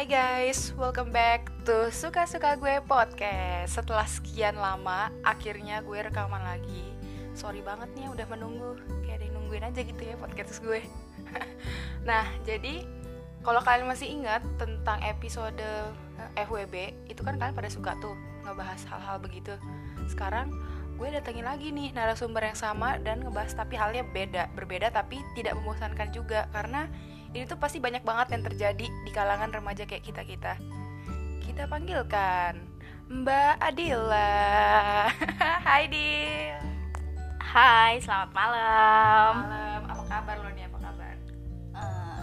Hai guys, welcome back to Suka-Suka Gue Podcast. Setelah sekian lama, akhirnya gue rekaman lagi. Sorry banget nih udah menunggu. Kayak ada yang nungguin aja gitu ya podcast gue. Nah, jadi kalau kalian masih ingat tentang episode eh, FWB Itu kan kalian pada suka tuh ngebahas hal-hal begitu. Sekarang gue datengin lagi nih narasumber yang sama dan ngebahas tapi halnya beda Berbeda tapi tidak membosankan juga. Karena ini tuh pasti banyak banget yang terjadi di kalangan remaja kayak kita-kita. Kita panggilkan Mbak Adila. Hai Dil. Hai, selamat malam. Malam. Apa kabar lo nih? Apa kabar? Eh,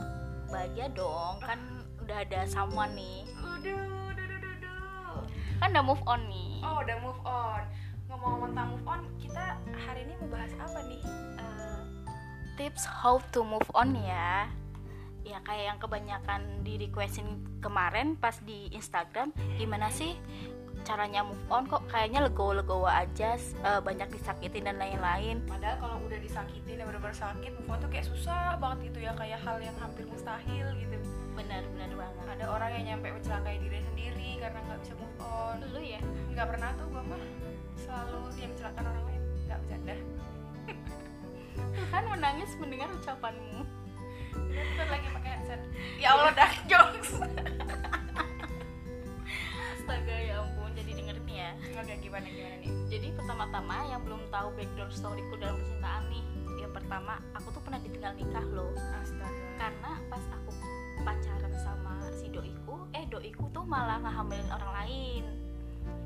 bahagia dong, kan udah ada someone nih. Udah, udah, udah, udah. Kan udah move on nih. Oh, udah move on. Ngomong-ngomong tentang move on, kita hari ini mau bahas apa nih? Eh, tips how to move on ya. Ya kayak yang kebanyakan di requestin kemarin pas di Instagram, gimana sih caranya move on kok kayaknya legowo-legowo aja, eh, banyak disakitin dan lain-lain. Padahal kalau udah disakitin dan benar-benar sakit, move on tuh kayak susah banget gitu ya, kayak hal yang hampir mustahil gitu. Benar-benar banget. Ada orang yang nyampe mencelakai diri sendiri karena nggak bisa move on. Lu ya? nggak pernah tuh gue mah selalu dia mencelakakan orang lain nggak bercanda Kan menangis mendengar ucapanmu. Gue lagi pakai headset. Ya Allah dark jokes. Astaga ya ampun, jadi dengerin ya. oke gimana gimana nih? Jadi pertama-tama yang belum tahu background storyku dalam percintaan nih Yang pertama, aku tuh pernah ditinggal nikah loh. Astaga. Karena pas aku pacaran sama si doiku Eh doiku tuh malah ngehamilin orang lain.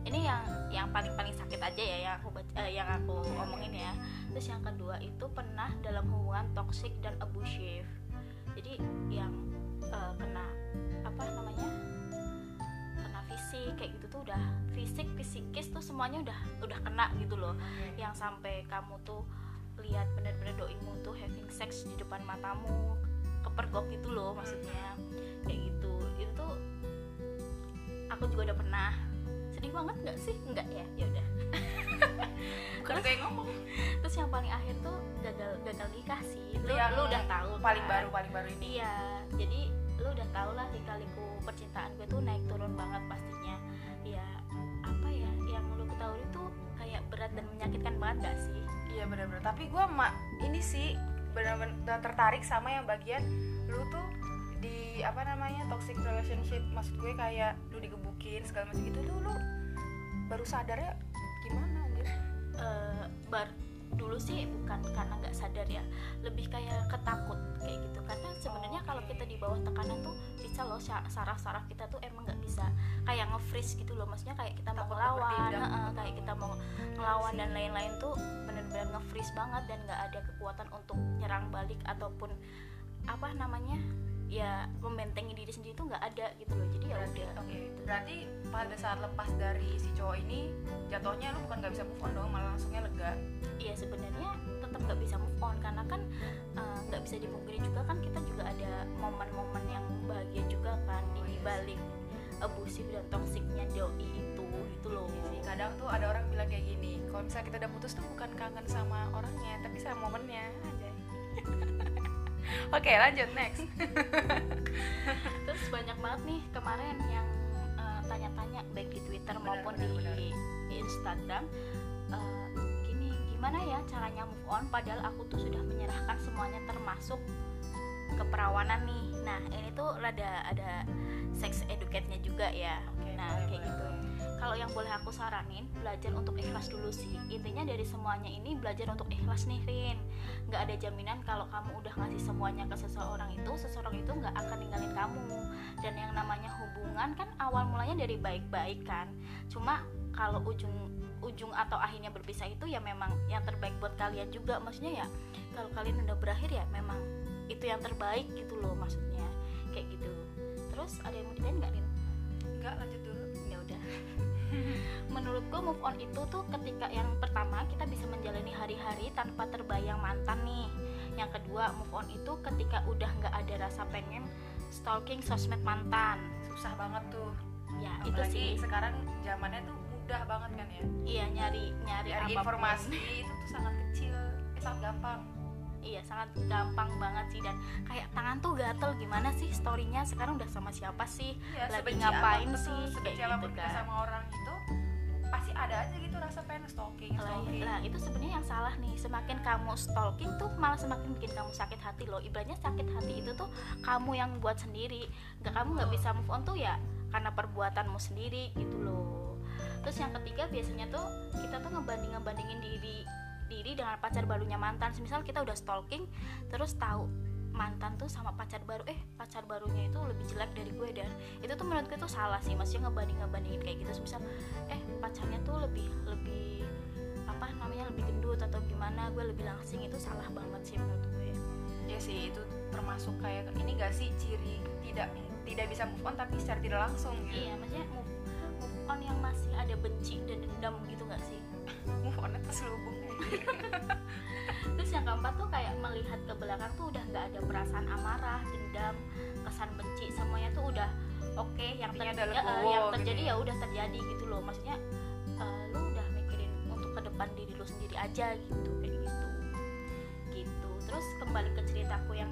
Ini yang yang paling-paling sakit aja ya yang aku baca- eh, yang aku omongin ya. Terus yang kedua itu pernah dalam hubungan toxic dan abusive Jadi yang eh, kena apa namanya kena fisik kayak gitu tuh udah fisik psikis tuh semuanya udah udah kena gitu loh. Yang sampai kamu tuh lihat bener-bener doimu tuh having sex di depan matamu kepergok gitu loh maksudnya. Kayak gitu. Itu tuh aku juga udah pernah. Sedih banget nggak sih? Nggak ya? Ya udah bukan Terus- kayak ngomong terus yang paling akhir tuh gagal gagal nikah sih lu, Yang lu udah tahu paling kan? baru paling baru ini Iya, jadi lu udah tau lah lika-liku percintaan gue tuh naik turun banget pastinya. Ya apa ya yang lu ketahui tuh kayak berat dan menyakitkan banget gak sih? iya benar-benar tapi gue mak ini sih benar-benar tertarik sama yang bagian lu tuh di apa namanya toxic relationship maksud gue kayak lu digebukin segala macam gitu tuh lu baru sadarnya gimana Eh, bar dulu sih bukan karena nggak sadar ya, lebih kayak ketakut kayak gitu. Karena sebenarnya kalau kita di bawah tekanan tuh bisa loh sa- saraf-saraf kita tuh emang nggak bisa kayak nge-freeze gitu loh. Maksudnya kayak kita mau ngelawan, heeh, kayak kita mau ngelawan dan lain-lain tuh bener-bener nge-freeze banget dan nggak ada kekuatan untuk nyerang balik ataupun apa namanya ya membentengi diri sendiri tuh nggak ada gitu loh. Jadi ya udah oke. berarti pada saat lepas dari si cowok ini jatuhnya lu bukan nggak bisa move on dong malah langsungnya lega? Iya sebenarnya tetap nggak bisa move on karena kan eh, nggak bisa dipungkiri juga kan kita juga ada momen-momen yang bahagia juga kan. Oh, di iya balik abusive dan toksiknya doi itu gitu loh. Iya sih kadang tuh ada orang bilang kayak gini kalau misalnya kita udah putus tuh bukan kangen sama orangnya tapi sama momennya. Aja oke lanjut next. Terus banyak banget nih kemarin yang eh, tanya-tanya baik di Twitter Benar, maupun benar, di, benar. di Instagram eh, gini gimana ya caranya move on? Padahal aku tuh sudah menyerahkan semuanya termasuk keperawanan nih. Nah ini tuh rada ada sex educate-nya juga ya. Oke, nah kayak gitu. Kalau yang boleh aku saranin belajar untuk ikhlas dulu sih. Intinya dari semuanya ini belajar untuk ikhlas nih Rin nggak ada jaminan kalau kamu udah ngasih semuanya ke seseorang itu seseorang itu nggak akan ninggalin kamu. Dan yang namanya hubungan kan awal mulanya dari baik-baik kan. Cuma kalau ujung ujung atau akhirnya berpisah itu ya memang yang terbaik buat kalian juga. Maksudnya ya kalau kalian udah berakhir ya memang itu yang terbaik gitu loh maksudnya. Kayak gitu. Terus ada yang mau ditanyain nggak Rin? enggak lanjut dulu. Ya udah menurutku move on itu tuh ketika yang pertama kita bisa menjalani hari-hari tanpa terbayang mantan nih. Yang kedua move on itu ketika udah nggak ada rasa pengen stalking sosmed mantan. Susah banget tuh. Ya itu apalagi sih. sekarang zamannya tuh mudah banget kan ya? Iya nyari nyari apa pun. informasi itu tuh sangat kecil eh, sangat gampang iya sangat gampang banget sih dan kayak tangan tuh gatel. Gimana sih storynya sekarang udah sama siapa sih? Ya, lagi ngapain apa, sih? betul, kayak gitu kan. sama orang itu pasti ada aja gitu rasa pengen stalking lah, stalking. lah itu sebenarnya yang salah nih. Semakin kamu stalking tuh malah semakin bikin kamu sakit hati loh. Ibaratnya sakit hati itu tuh kamu yang buat sendiri. Nggak kamu nggak bisa move on tuh ya karena perbuatanmu sendiri gitu loh. Terus yang ketiga biasanya tuh kita tuh ngebanding ngebandingin diri diri dengan pacar barunya mantan. Misal kita udah stalking terus tahu mantan tuh sama pacar baru eh pacar barunya itu lebih jelek dari gue dan itu tuh menurut gue tuh salah sih. Maksudnya ngebanding ngebandingin kayak gitu. Misal eh pacarnya tuh lebih lebih apa namanya lebih gendut atau gimana gue lebih langsing itu salah banget sih menurut gue. Ya sih itu termasuk kayak ini gak sih ciri tidak tidak bisa move on tapi secara tidak langsung gitu? Iya maksudnya move, move on yang masih ada benci dan dendam gitu gak sih? Move on terselubung terus melihat ke belakang tuh udah nggak ada perasaan amarah dendam kesan benci semuanya tuh udah oke okay, yang terjadi legowo yang gitu terjadi ya. ya udah terjadi gitu loh. Maksudnya eh, lu udah mikirin untuk ke depan diri lu sendiri aja gitu kayak gitu. Gitu. Terus kembali ke ceritaku yang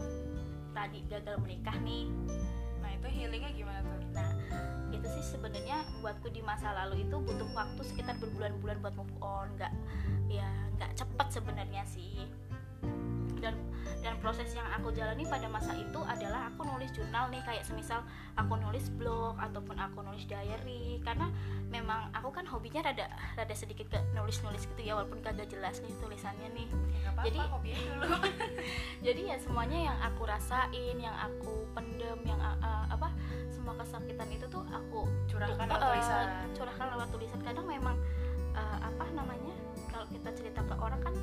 tadi gagal menikah nih. Nah itu healingnya gimana tuh? Nah, itu sih sebenarnya buatku di masa lalu itu butuh waktu sekitar berbulan-bulan buat move on, nggak ya nggak cepet sebenarnya sih. Dan dan proses yang aku jalani pada masa itu adalah aku nulis jurnal nih kayak semisal aku nulis blog ataupun aku nulis diary. Karena memang aku kan hobinya rada rada sedikit ke nulis-nulis gitu ya walaupun kagak jelas nih tulisannya nih. Ya, gak apa-apa Jadi- dulu. Jadi ya semuanya yang aku rasain yang aku pendem yang uh, uh, apa semua kesakitan itu tuh aku curahkan uh, lewat tulisan. curahkan lewat tulisan. Kadang memang uh, apa namanya kalau kita cerita ke orang kan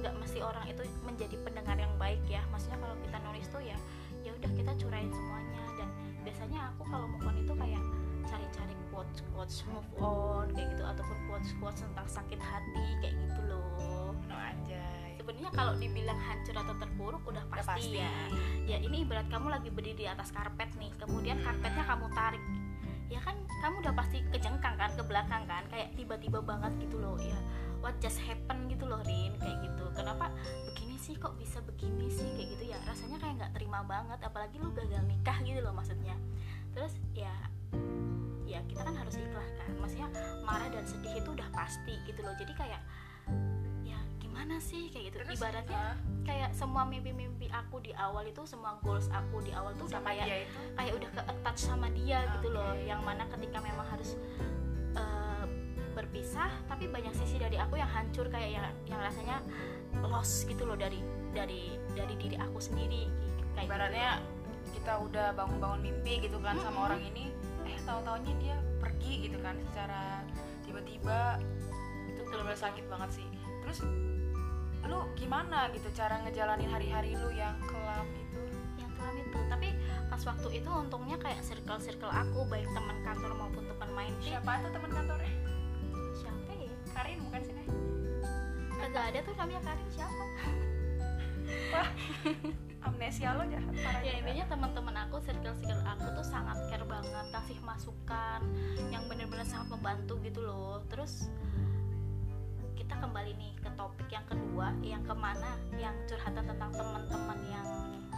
nggak mesti orang itu menjadi pendengar yang baik ya. Maksudnya kalau kita nulis tuh ya ya udah kita curahin semuanya. Dan biasanya aku kalau move on itu kayak cari-cari quotes quotes move on kayak gitu ataupun quotes quotes tentang sakit hati kayak gitu loh. No anjay. Sebenarnya kalau dibilang hancur atau terpuruk udah Udah pasti, ya. ya ini ibarat kamu lagi berdiri di atas karpet nih kemudian karpetnya kamu tarik. Ya kan kamu udah pasti kejengkang kan ke belakang kan kayak tiba-tiba banget gitu loh ya sih kok bisa begini sih kayak gitu ya. Rasanya kayak nggak terima banget apalagi lu gagal nikah gitu loh maksudnya. Terus ya ya kita kan harus ikhlas kan. Maksudnya marah dan sedih itu udah pasti gitu loh. Jadi kayak ya gimana sih kayak gitu. Terus, ibaratnya uh, kayak semua mimpi-mimpi aku di awal itu semua goals aku di awal tuh udah kayak itu? kayak udah ke attach sama dia gitu loh. Yang mana ketika memang harus eh, berpisah tapi banyak sisi dari aku yang hancur kayak yang yang rasanya lost gitu loh dari dari dari diri aku sendiri kayak gitu. ibaratnya kita udah bangun-bangun mimpi gitu kan sama Mm-mm. orang ini eh tahu-taunya dia pergi gitu kan secara tiba-tiba itu benar-benar sakit banget sih terus lu gimana gitu cara ngejalanin hari-hari lu yang kelam itu yang kelam itu tapi pas waktu itu untungnya kayak circle circle aku baik teman kantor maupun teman main siapa tuh teman kantornya siapa ya Karin bukan? Kagak ada tuh namanya Karin siapa? Amnesia lo jahat parah ya intinya teman-teman aku circle circle aku tuh sangat care banget kasih masukan yang bener-bener sangat membantu gitu loh. Terus kita kembali nih ke topik yang kedua yang ke mana yang curhatan tentang teman-teman yang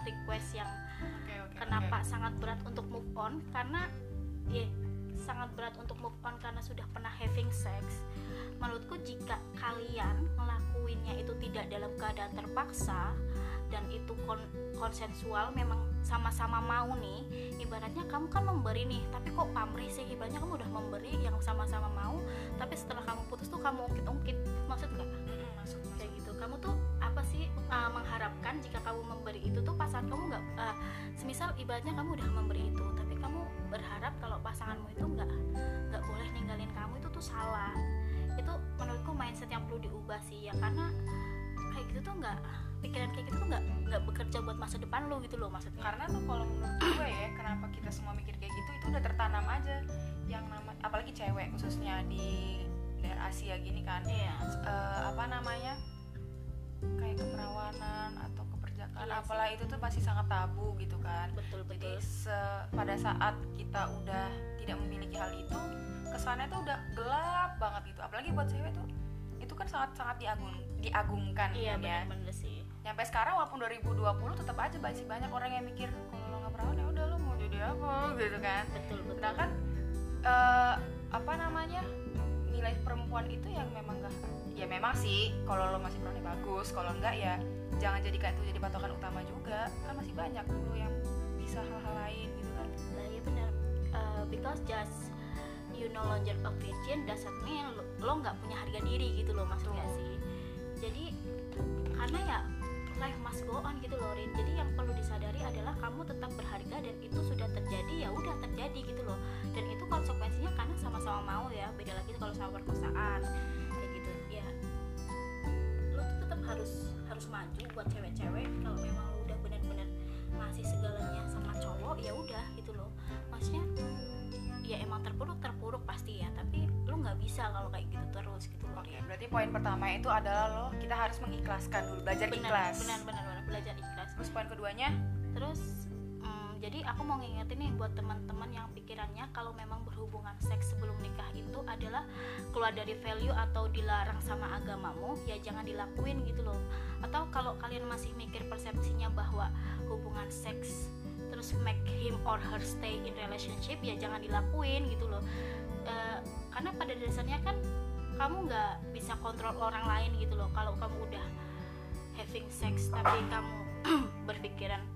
request yang Oke, oke, kenapa oke. sangat berat untuk move on karena ya sangat berat untuk move on karena sudah pernah having sex. Menurutku jika kalian ngelakuinnya itu tidak dalam keadaan terpaksa dan itu kon- konsensual memang sama-sama mau nih ibaratnya kamu kan memberi nih tapi kok pamrih sih? Ibaratnya kamu udah memberi yang sama-sama mau tapi setelah kamu putus tuh kamu ungkit-ungkit maksud nggak? Mm-mm, masuk masuk kayak gitu. Kamu tuh apa sih uh, mengharapkan jika kamu memberi itu tuh pasangan kamu nggak uh, semisal ibaratnya kamu udah memberi itu tapi kamu berharap kalau pasanganmu itu nggak nggak boleh ninggalin kamu itu tuh salah itu menurutku mindset yang perlu diubah sih ya. Karena kayak gitu tuh nggak pikiran kayak gitu tuh nggak nggak bekerja buat masa depan lo gitu loh maksudnya. Karena tuh kalau menurut gue ya kenapa kita semua mikir kayak gitu itu udah tertanam aja. Yang nama apalagi cewek khususnya di daerah Asia gini kan. Iya. Eh, apa namanya? Kayak keperawanan atau Iya sih. apalah itu tuh pasti sangat tabu gitu kan. Betul jadi betul. se- pada saat kita udah tidak memiliki hal itu kesannya tuh udah gelap banget gitu. Apalagi buat cewek tuh itu kan sangat sangat diagung diagungkan iya kan ya. benar-benar sih. Nyampe sekarang walaupun 2020 tetap aja masih banyak orang yang mikir kalau lo nggak perawan ya udah lo mau jadi apa? Gitu kan. Betul betul. Sedangkan eh, apa namanya nilai perempuan itu yang memang gak ya memang sih kalau lo masih perawan ya bagus kalau enggak ya jangan jadikan itu jadi patokan utama juga kan masih banyak lo yang bisa hal-hal lain gitu kan Nah, iya benar. Uh, because just you no longer a virgin mean lo- nggak punya harga diri gitu loh nggak sih. Jadi karena ya life must go on gitu loh Rin. Jadi yang perlu disadari adalah kamu tetap berharga dan itu sudah terjadi ya udah terjadi gitu loh. Dan itu konsekuensinya karena sama-sama mau ya. Beda lagi kalau sama perkosaan harus harus maju buat cewek-cewek. Kalau memang lo udah benar-benar ngasih segalanya sama cowok ya udah gitu loh. Maksudnya ya emang terpuruk terpuruk pasti ya. Tapi lu nggak bisa kalau kayak gitu terus gitu loh Oke, berarti poin pertama itu adalah lo kita harus mengikhlaskan dulu, belajar benar ikhlas. benar benar benar belajar ikhlas. Terus poin keduanya, terus jadi aku mau ngingetin nih buat teman-teman yang pikirannya kalau memang berhubungan seks sebelum nikah itu adalah keluar dari value atau dilarang sama agamamu ya jangan dilakuin gitu loh. Atau kalau kalian masih mikir persepsinya bahwa hubungan seks terus make him or her stay in relationship ya jangan dilakuin gitu loh. Eh, karena pada dasarnya kan kamu nggak bisa kontrol orang lain gitu loh kalau kamu udah having sex tapi kamu berpikiran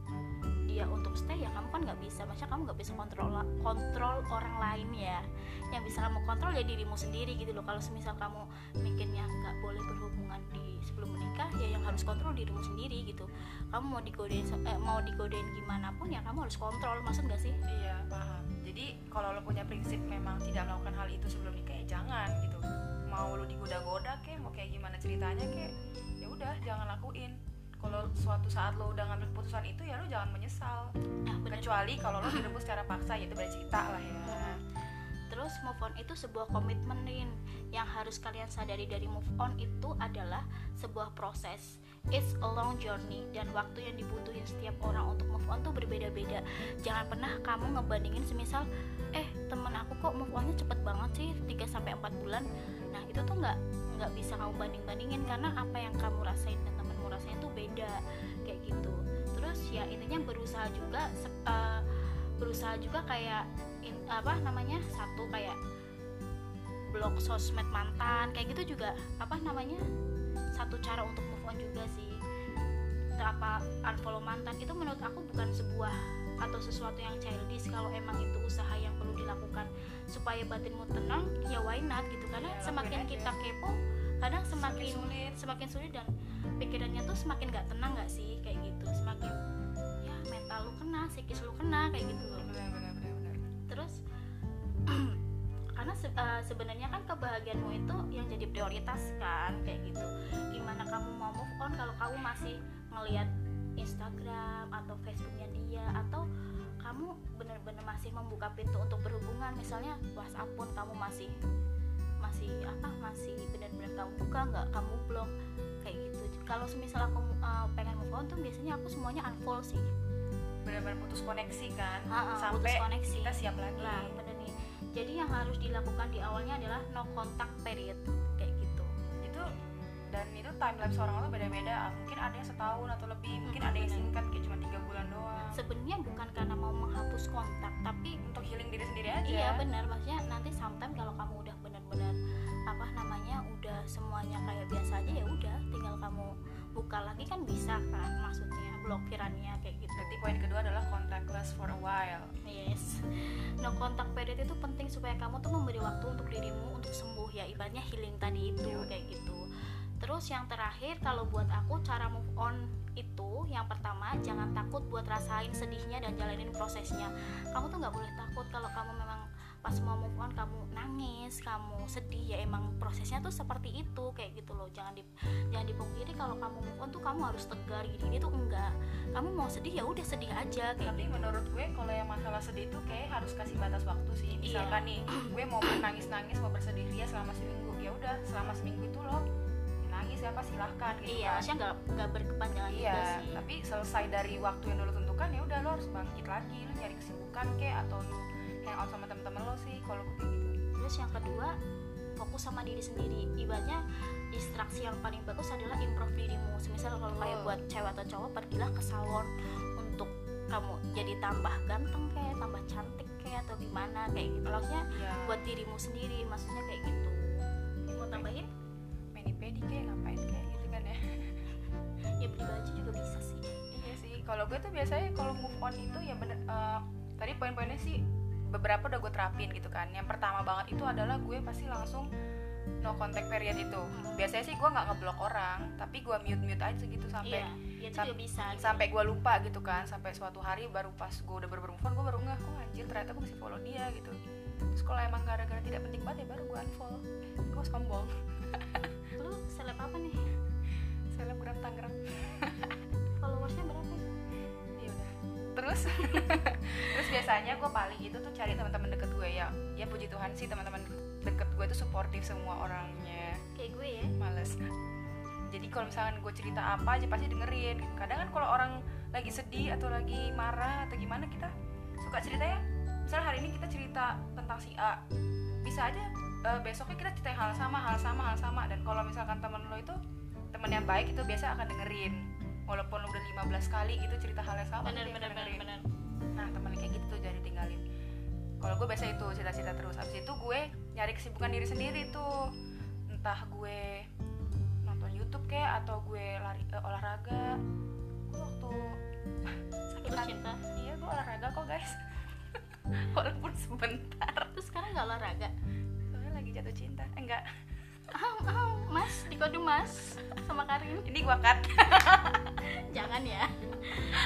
dia untuk stay ya kamu kan nggak bisa maksudnya kamu nggak bisa kontrol kontrol orang lain ya yang bisa kamu kontrol ya dirimu sendiri gitu loh kalau semisal kamu mikirnya nggak boleh berhubungan di sebelum menikah ya yang harus kontrol dirimu sendiri gitu kamu mau digodain eh, mau digodain gimana pun ya kamu harus kontrol maksud nggak sih iya paham. Jadi kalau lo punya prinsip memang tidak melakukan hal itu sebelum nikah ya jangan gitu. Mau lo digoda-goda kek, mau kayak gimana ceritanya kek, ya udah jangan lakuin. Kalau suatu saat lo udah ngambil keputusan itu ya lo jangan menyesal. nah bener Kecuali kalau lo direbus secara paksa ya itu beda cerita lah ya. Terus move on itu sebuah komitmen Rin Yang harus kalian sadari dari move on itu adalah sebuah proses It's a long journey dan waktu yang dibutuhin setiap orang untuk move on tuh berbeda-beda Jangan pernah kamu ngebandingin semisal Eh temen aku kok move onnya cepet banget sih 3-4 bulan Nah itu tuh nggak nggak bisa kamu banding-bandingin Karena apa yang kamu rasain dan beda Kayak gitu Terus ya intinya berusaha juga eh, berusaha juga kayak in- apa namanya satu kayak blog sosmed mantan kayak gitu juga apa namanya satu cara untuk move on juga sih apa unfollow mantan itu menurut aku bukan sebuah atau sesuatu yang childish kalau emang itu usaha yang perlu dilakukan supaya batinmu tenang ya why not gitu karena Ya, semakin aja. kita kepo kadang semakin Semakin sulit. semakin sulit dan pikirannya tuh semakin gak tenang gak sih? Kayak gitu semakin ya mental lu kena psikis lu kena kayak gitu loh. Benar benar benar benar. terus karena se- eh, sebenarnya kan kebahagiaanmu itu yang jadi prioritas kan kayak gitu. Gimana kamu mau move on kalau kamu masih ngelihat Instagram atau Facebooknya dia atau kamu benar-benar masih membuka pintu untuk berhubungan? Misalnya WhatsApp pun kamu masih masih apa masih benar-benar kamu buka nggak kamu blok kayak gitu kalau semisal aku eh, pengen move on tuh biasanya aku semuanya unfollow sih Benar-benar putus koneksi kan. Ha-ha, Sampai putus koneksi. kita siap lagi. Nah, bener nih. Jadi yang harus dilakukan di awalnya adalah no contact period kayak gitu. itu dan itu time lapse orang beda-beda mungkin ada yang setahun atau lebih mungkin Mm-mm, ada yang singkat kayak cuma tiga bulan doang Sebenarnya bukan karena mau menghapus kontak, tapi untuk healing diri sendiri aja iya benar maksudnya nanti sometime kalau kamu udah apa namanya udah semuanya kayak biasa aja ya udah tinggal kamu buka lagi kan bisa kan maksudnya blokirannya kayak gitu. berarti poin kedua adalah contactless for a while Yes. No contact period itu penting supaya kamu tuh memberi waktu untuk dirimu untuk sembuh ya ibaratnya healing tadi itu Iya. kayak gitu. Terus yang terakhir kalau buat aku cara move on itu yang pertama jangan takut buat rasain sedihnya dan jalanin prosesnya. Kamu tuh nggak boleh takut kalau kamu memang pas mau move on kamu nangis, kamu sedih ya emang prosesnya tuh seperti itu kayak gitu loh. Jangan di jangan dipungkiri kalau kamu move on tuh kamu harus tegar gini-gini tuh enggak. Kamu mau sedih ya udah sedih aja kayak tapi menurut gue kalau yang masalah sedih itu kayak harus kasih batas waktu sih Iya. misalkan nih gue mau nangis nangis mau bersedih ria selama seminggu ya udah selama seminggu itu lo nangis ya apa silahkan gitu Iya, kan. nggak nggak berkepanjangan juga Iya, sih. tapi selesai dari waktu yang dulu tentukan ya udah lo harus bangkit lagi, lo nyari kesibukan kek atau lo hangout sama temen-temen lo sih kalau gue kayak gitu. Terus yang kedua, fokus sama diri sendiri. Ibaratnya distraksi yang paling bagus adalah improve dirimu. Semisal kalau kayak Oh. buat cewek atau cowok pergilah ke salon untuk kamu jadi tambah ganteng kayak tambah cantik kayak atau gimana kayak gitu. Maksudnya ya. buat dirimu sendiri maksudnya kayak gitu. Mau tambahin? Mani pedi kayak ngapain kayak gitu kan ya? Ya beli baju juga bisa sih. Iya sih kalau gue tuh biasanya kalau move on itu ya bener eh, tadi poin-poinnya sih beberapa udah gue terapin gitu kan. Yang pertama banget itu adalah gue pasti langsung no contact period itu. Biasanya sih gue nggak ngeblok orang tapi gue mute mute aja gitu sampai iya ya itu sam- juga bisa gitu. sampai gue lupa gitu kan. Sampai suatu hari baru pas gue udah bener move on gue baru nggak oh anjir ternyata gue masih follow dia gitu. Terus kalau emang gara-gara tidak penting banget ya baru gue unfollow. Gue sombong. Lu seleb apa nih? Selebgram Tangerang. Followersnya berapa? ya terus? Terus biasanya gue paling itu tuh cari teman-teman deket gue ya. Ya puji Tuhan sih teman-teman deket gue tuh suportif semua orangnya. Kayak gue ya. Males. Jadi kalau misalkan gue cerita apa aja pasti dengerin. Kadang kan kalau orang lagi sedih atau lagi marah atau gimana kita suka cerita ya. Misalnya hari ini kita cerita tentang si A. Bisa aja eh, besoknya kita cerita hal sama hal sama hal sama. Dan kalau misalkan temen lo itu temen yang baik itu biasa akan dengerin walaupun udah 15 kali gitu cerita hal yang sama benar benar dengerin. benar nah temen kayak gitu tuh jadi tinggalin. Kalau gue biasa itu cerita-cerita terus. Abis itu gue nyari kesibukan diri sendiri tuh. Entah gue nonton YouTube kayak atau gue lari eh, olahraga. Gue waktu sakit cinta. Iya gue olahraga kok guys. Walaupun sebentar. Terus sekarang nggak olahraga? Soalnya lagi jatuh cinta. Eh, enggak mas di kode mas sama Karin. Ini gue cut. Jangan ya.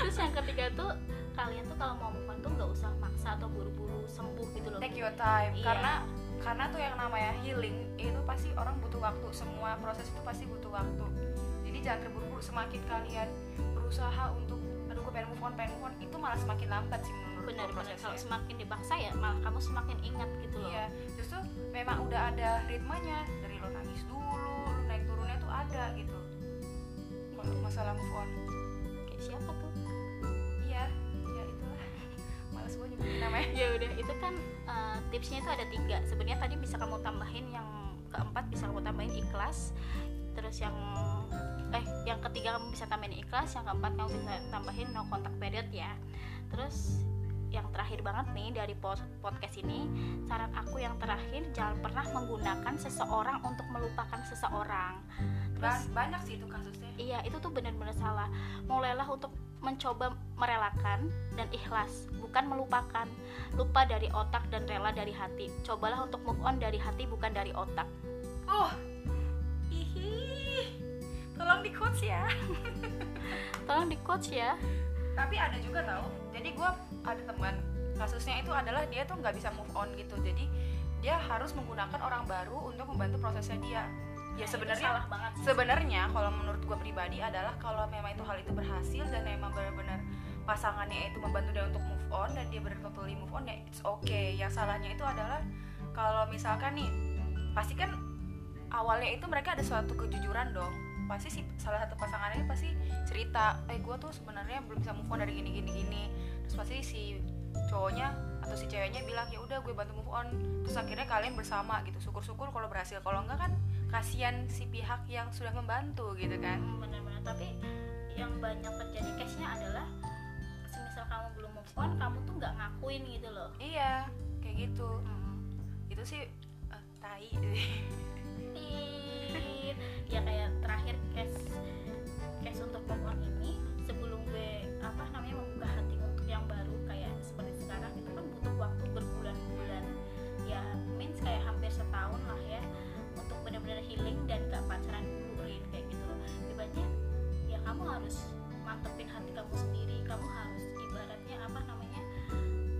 Terus yang ketiga tuh kalian tuh kalau mau move on tuh nggak usah maksa atau buru-buru sembuh gitu loh. Take your time. Iya. karena karena tuh yang namanya healing itu pasti orang butuh waktu. Semua proses itu pasti butuh waktu. Jadi jangan terburu-buru. Semakin kalian berusaha untuk aduh gue pengen move on pengen move on itu malah semakin lambat sih benar benar. Kalau semakin dipaksa ya malah kamu semakin ingat gitu loh. Iya justru memang udah ada ritmenya. Dari lo nangis dulu lo naik turunnya tuh ada gitu. Kalau masalah move on. Kayak siapa tuh? Iya ya itulah. Malas gue nyebutin namanya. Ya udah itu kan eh, tipsnya itu ada tiga. Sebenarnya tadi bisa kamu tambahin yang keempat bisa kamu tambahin ikhlas. Terus yang eh yang ketiga kamu bisa tambahin ikhlas. Yang keempat kamu bisa tambahin no contact period ya. Terus yang terakhir banget nih dari pod- podcast ini saran aku yang terakhir jangan pernah menggunakan seseorang untuk melupakan seseorang terus banyak sih itu kasusnya Iya, itu tuh benar-benar salah. Mulailah untuk mencoba merelakan dan ikhlas, bukan melupakan. Lupa dari otak dan rela dari hati. Cobalah untuk move on dari hati bukan dari otak. oh ihi tolong di quotes ya Tolong di coach ya. tapi ada juga tau jadi gue ada teman kasusnya itu adalah dia tuh nggak bisa move on gitu. Jadi dia harus menggunakan orang baru untuk membantu prosesnya dia. Ya Itu sebenarnya salah banget. sebenarnya kalau menurut gue pribadi adalah kalau memang itu hal itu berhasil dan memang benar-benar pasangannya itu membantu dia untuk move on dan dia benar totally move on ya it's okay. Yang salahnya itu adalah kalau misalkan nih pasti kan awalnya itu mereka ada suatu kejujuran dong. Pasti si salah satu pasangannya pasti cerita eh gue tuh sebenarnya belum bisa move on dari gini gini gini terus pasti si cowoknya atau si ceweknya bilang ya udah gue bantu move on terus akhirnya kalian bersama gitu syukur-syukur kalau berhasil kalau enggak kan kasihan si pihak yang sudah membantu gitu kan Hmm, benar-benar. Tapi yang banyak terjadi case-nya adalah semisal kamu belum move on, kamu tuh nggak ngakuin gitu loh. iya kayak gitu Hmm. itu sih eh, tai ya kayak terakhir case case untuk move on ini sebelum gue apa namanya healing dan gak pacaran dulu Rin, kayak gitu ibaratnya ya kamu harus mantepin hati kamu sendiri kamu harus ibaratnya apa namanya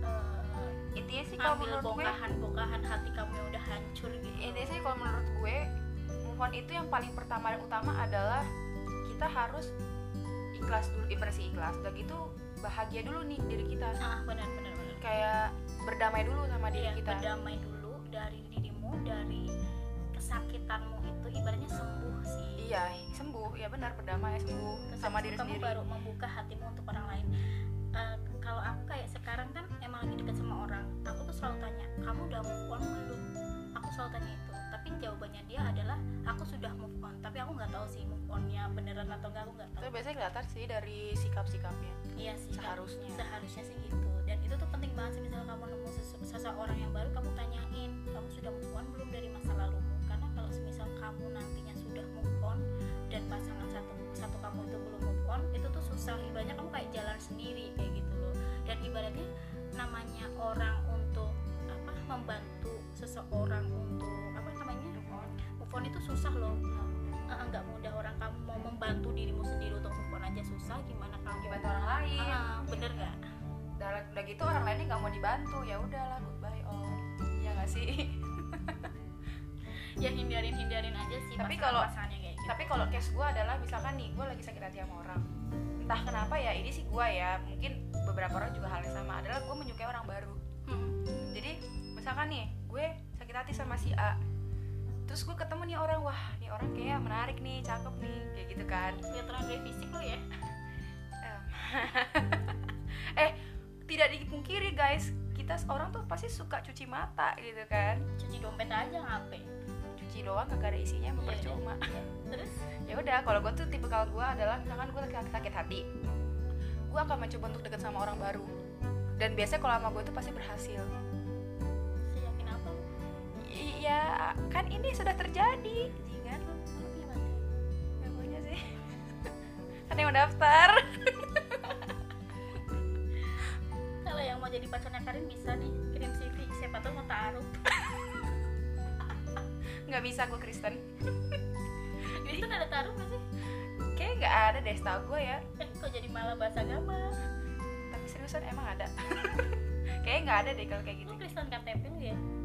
eh, intinya sih kalau menurut gue bongkahan-bongkahan hati kamu yang udah hancur gitu intinya sih kalau menurut gue move on itu yang paling pertama dan utama adalah kita harus ikhlas dulu sih ikhlas. Udah gitu bahagia dulu nih diri kita. Ah benar benar benar. Kayak berdamai dulu sama diri Iya, kita. berdamai dulu dari dirimu dari kesakitanmu itu ibaratnya sembuh sih. Iya sembuh. Ya benar berdamai sembuh Terus sama diri kamu sendiri. baru membuka hatimu untuk orang lain. Eh, kalau aku kayak sekarang kan emang lagi deket sama orang. Aku tuh selalu tanya kamu udah move on belum? Aku selalu tanya itu. Tapi jawabannya dia adalah aku sudah move on. Tapi aku nggak tahu sih move onnya beneran atau enggak aku nggak tahu. itu biasanya kelihatan sih dari sikap-sikapnya. Iya sih seharusnya. seharusnya sih gitu. Dan itu susah loh. Eh, nggak mudah orang kamu mau membantu dirimu sendiri untuk move on aja susah gimana kamu? Dibantu orang lain. Ah, bener nggak? Udah, udah gitu orang lainnya nggak mau dibantu. Ya udahlah goodbye all ya nggak sih? Ya hindarin hindarin aja sih Tapi kalau- gitu. tapi kalau case gue adalah misalkan nih gue lagi sakit hati sama orang. Entah kenapa ya ini sih gue ya. Mungkin beberapa orang juga hal yang sama. Adalah gue menyukai orang baru. Hmm. jadi misalkan nih gue sakit hati sama si A terus gue ketemu nih orang wah nih orang kayak menarik nih cakep nih kayak gitu kan. Orang dari fisik lo ya? Eh tidak dipungkiri guys kita orang tuh pasti suka cuci mata gitu kan. Cuci dompet aja ngapain? Cuci doang kagak ada isinya emang Iya, percuma. terus? Ya udah kalau gue tuh tipe kalau gue adalah misalkan gue lagi sakit hati gue akan mencoba untuk deket sama orang baru. Dan biasanya kalau sama gue tuh pasti berhasil iya kan ini sudah terjadi. Jangan pacar? Gak punya sih? Kan yang mau daftar. Kalau yang mau jadi pacarnya Karin bisa nih kirim CV siapa tahu mau taruh. Nggak bisa gue Kristen. Itu ada taruh gak sih? Kayak nggak ada deh setahu gue ya. Eh kok jadi malah bahasa agama? Tapi seriusan emang ada? Kayak nggak ada deh kalau kayak gitu. Lu Kristen KTP lu ya ya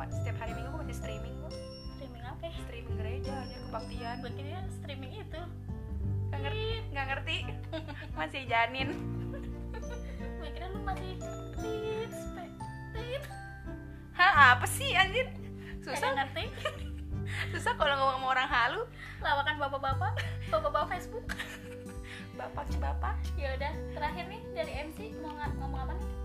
gue setiap hari minggu gue masih streaming kok. Streaming apa ya? Streaming gereja aja kebaktian. Gue kira streaming itu? Nggak ngerti nggak ngerti. Masih janin. Gue kira lu masih tit tit. Hah apa sih anjir? Susah. ngerti. Susah kalau ngomong sama orang halu. Lawakan bapak-bapak bapak-bapak Facebook. Bapak bapak. Ya udah terakhir nih dari MC mau ngomong apa nih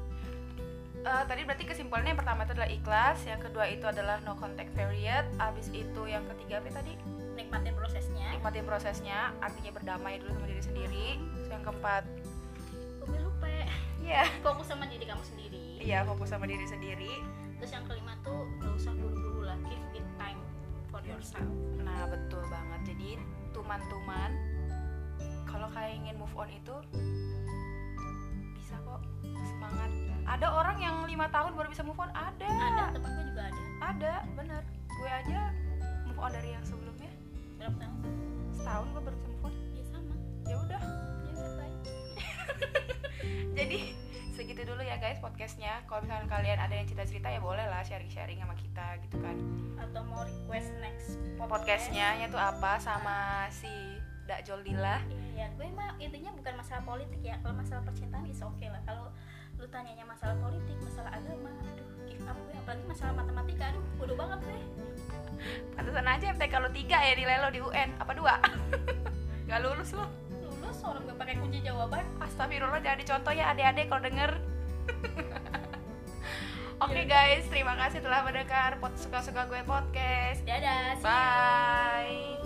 Eh, tadi berarti kesimpulannya yang pertama itu adalah ikhlas yang kedua itu adalah no contact period abis itu yang ketiga apa tadi? Nikmatin prosesnya. Nikmatin prosesnya artinya berdamai dulu sama diri sendiri. Terus yang keempat? Gue lupa iya. Fokus sama diri kamu sendiri. Iya fokus sama diri sendiri. Terus yang kelima tuh gak usah buru-buru lah. Give it time for yourself. Nah betul banget. Jadi tuman-tuman kalau kayak ingin move on itu bisa kok. Semangat ada orang yang lima tahun baru bisa move on? Ada. Ada temen gue juga ada. Ada bener. Gue aja move on dari yang sebelumnya. Berapa tahun? Setahun gue baru bisa move on. Ya sama. Ya udah. Ya bye jadi segitu dulu ya guys podcastnya. Kalau misalnya kalian ada yang cerita-cerita ya boleh lah sharing-sharing sama kita gitu kan. Atau mau request next podcastnya nya tuh apa sama si Dak Joldila Iya, gue mah intinya bukan masalah politik ya. Kalau masalah percintaan is oke lah. Kalau lu tanyanya masalah politik, masalah agama, aduh, give up gue. Apalagi masalah matematika, aduh, bodoh banget gue. pantesan aja MTK lu tiga ya nilai lo di UN apa dua Gak lulus lo Lulus orang gue pakai kunci jawaban. Astagfirullah jangan dicontoh ya adik-adik kalau denger Oke guys, terima kasih telah mendengar pot suka-suka gue podcast. Dadah, see you. Bye.